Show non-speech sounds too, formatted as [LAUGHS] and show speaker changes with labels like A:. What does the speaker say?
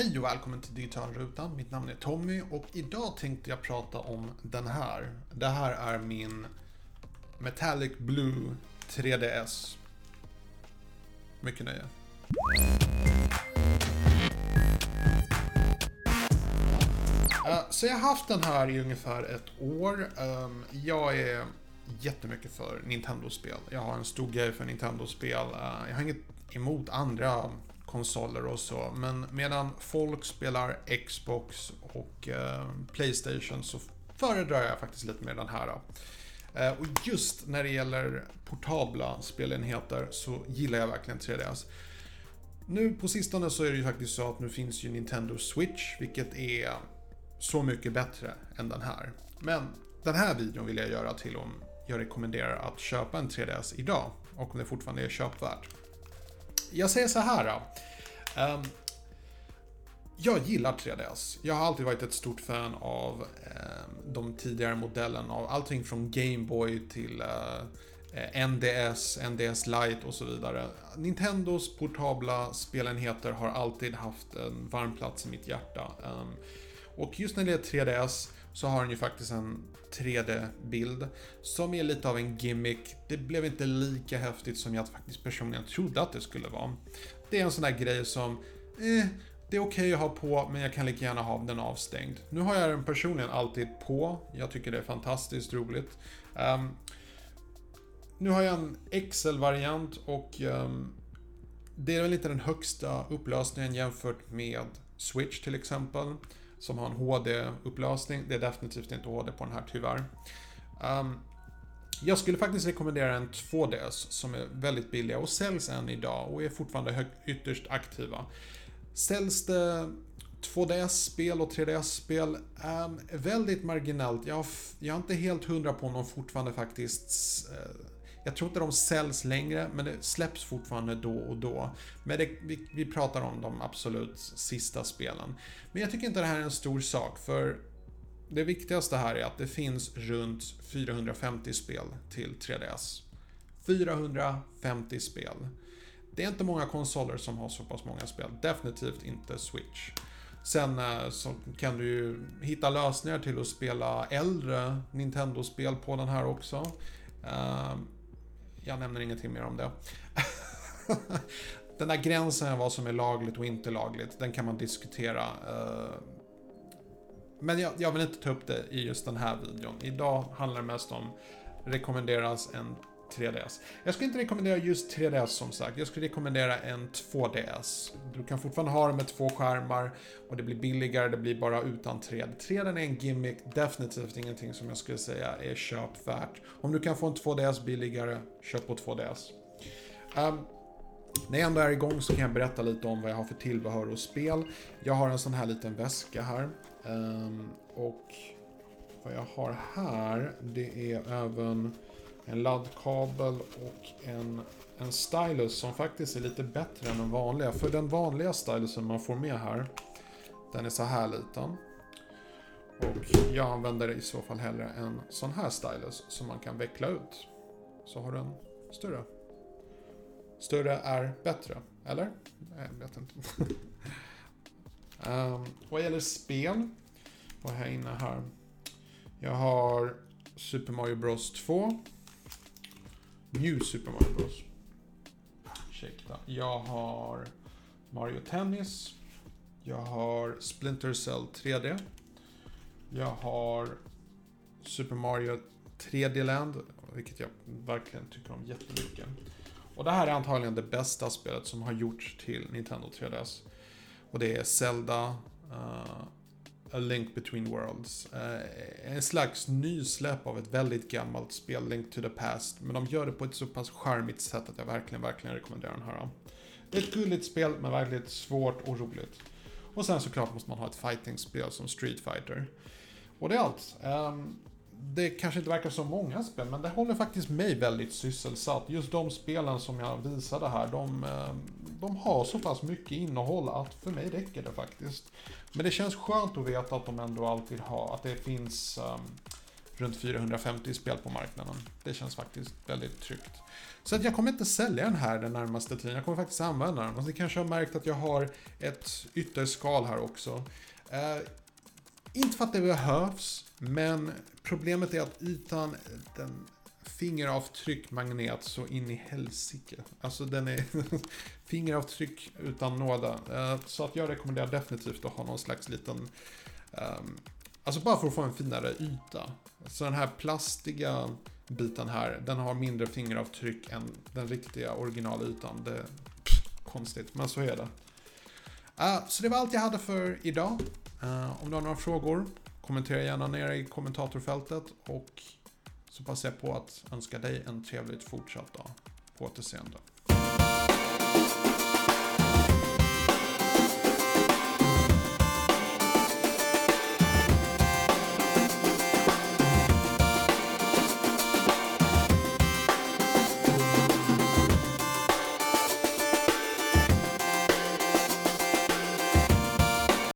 A: Hej och välkommen till Digitalrutan. Mitt namn är Tommy och idag tänkte jag prata om den här. Det här är min Metallic Blue 3DS. Mycket nöje. Eh, så jag har haft den här i ungefär ett år. Ehm, jag är jättemycket för Nintendo-spel. Jag har en stor grej för Nintendo-spel. Eh, jag har inget emot andra konsoler och så. Men medan folk spelar Xbox och eh, Playstation så föredrar jag faktiskt lite mer den här. Eh, och just när det gäller portabla spelenheter så gillar jag verkligen 3DS. Nu på sistone så är det ju faktiskt så att nu finns ju Nintendo Switch, vilket är så mycket bättre än den här. Men den här videon vill jag göra till om jag rekommenderar att köpa en 3DS idag och om det fortfarande är köpvärt. Jag säger så här då. Um, jag gillar 3DS. Jag har alltid varit ett stort fan av um, de tidigare modellerna av allting från Gameboy till eh, uh, NDS, NDS Lite och så vidare. Nintendos portabla spelenheter har alltid haft en varm plats i mitt hjärta. Um, och just när det är 3DS så har den ju faktiskt en 3D-bild som är lite av en gimmick. Det blev inte lika häftigt som jag faktiskt personligen trodde att det skulle vara. Det är en sån där grej som, eh, det är okej okay att ha på, men jag kan lika gärna ha den avstängd. Nu har jag den personligen alltid på. Jag tycker det är fantastiskt roligt. Um, nu har jag en XL-variant och um, det är väl inte den högsta upplösningen jämfört med Switch till exempel som har en HD-upplösning. Det är definitivt inte HD på den här tyvärr. Um, jag skulle faktiskt rekommendera en 2DS som är väldigt billiga och säljs än idag och är fortfarande ytterst aktiva. Säljs det 2DS-spel och 3DS-spel um, ehm, väldigt marginellt. Jag, jag är inte helt hundra på om de fortfarande faktiskt uh, jag tror inte de säljs längre, men det släpps fortfarande då och då. Men det, vi, vi pratar om de absolut sista spelen. Men jag tycker inte det här är en stor sak, för det viktigaste här är att det finns runt 450 spel till 3DS. 450 spel. Det är inte många konsoler som har så pass många spel. Definitivt inte Switch. Sen eh, så kan du ju hitta lösningar till att spela äldre Nintendo-spel på den här också. Ehm, jag nämner ingenting mer om det. den där gränsen vad som är lagligt och inte lagligt, den kan man diskutera. Eh. Men jag, jag, vill inte ta upp det i just den här videon. Idag handlar det mest om rekommenderas en 3DS. Jag skulle inte rekommendera just 3DS som sagt. Jag skulle rekommendera en 2DS. Du kan fortfarande ha den med två skärmar och det blir billigare, det blir bara utan 3D. 3D är en gimmick, definitivt ingenting som jag skulle säga är köpvärt. Om du kan få en 2DS billigare, köp på 2DS. Um, ehm, när jag ändå är igång så kan jag berätta lite om vad jag har för tillbehör och spel. Jag har en sån här liten väska här. Um, och vad jag har här, det är även en laddkabel och en, en stylus som faktiskt är lite bättre än den vanliga. För den vanliga stylusen man får med här, den är så här liten. Och jag använder i så fall hellre en sån här stylus som man kan veckla ut. Så har du en större. Större är bättre, eller? Jag vet inte. um, [LAUGHS] vad gäller spel, vad har jag inne här? Jag har Super Mario Bros 2. New Super Mario Bros. Ursäkta. Jag har Mario Tennis. Jag har Splinter Cell 3D. Jag har Super Mario 3D Land, vilket jag verkligen tycker om jättemycket. Och det här är antagligen det bästa spelet som har gjorts till Nintendo 3DS. Och det är Zelda, uh, A Link Between Worlds. Eh, en slags nysläpp av ett väldigt gammalt spel, Link to the Past. Men de gör det på ett så pass charmigt sätt att jag verkligen, verkligen rekommenderar den här. Det är ett gulligt spel, men verkligen svårt och roligt. Och sen såklart måste man ha ett fighting-spel som Street Fighter. Och det är allt. Um, det kanske inte verkar så många spel, men det håller faktiskt mig väldigt sysselsatt. Just de spelen som jag visade här, de, eh, de har så pass mycket innehåll att för mig räcker det faktiskt. Men det känns skönt att veta att de ändå alltid har, att det finns um, runt 450 spel på marknaden. Det känns faktiskt väldigt tryggt. Så att jag kommer inte sälja den här den närmaste tiden. Jag kommer faktiskt använda den. Och ni kanske har märkt att jag har ett ytterskal här också. Eh, inte för att det behövs, men problemet är att ytan, den fingeravtryck magnet så in i helsike. Alltså den är [LAUGHS] fingeravtryck utan nåda. Eh, så att jag rekommenderar definitivt att ha någon slags liten um, Alltså bara för att få en finare yta. Så den här plastiga biten här, den har mindre fingeravtryck än den riktiga originalytan. Det är konstigt, men så är det. Uh, så det var allt jag hade för idag. Eh, om du har några frågor, kommentera gärna nere i kommentatorfältet och så passar jag på att önska dig en trevligt fortsatt dag. På återseende.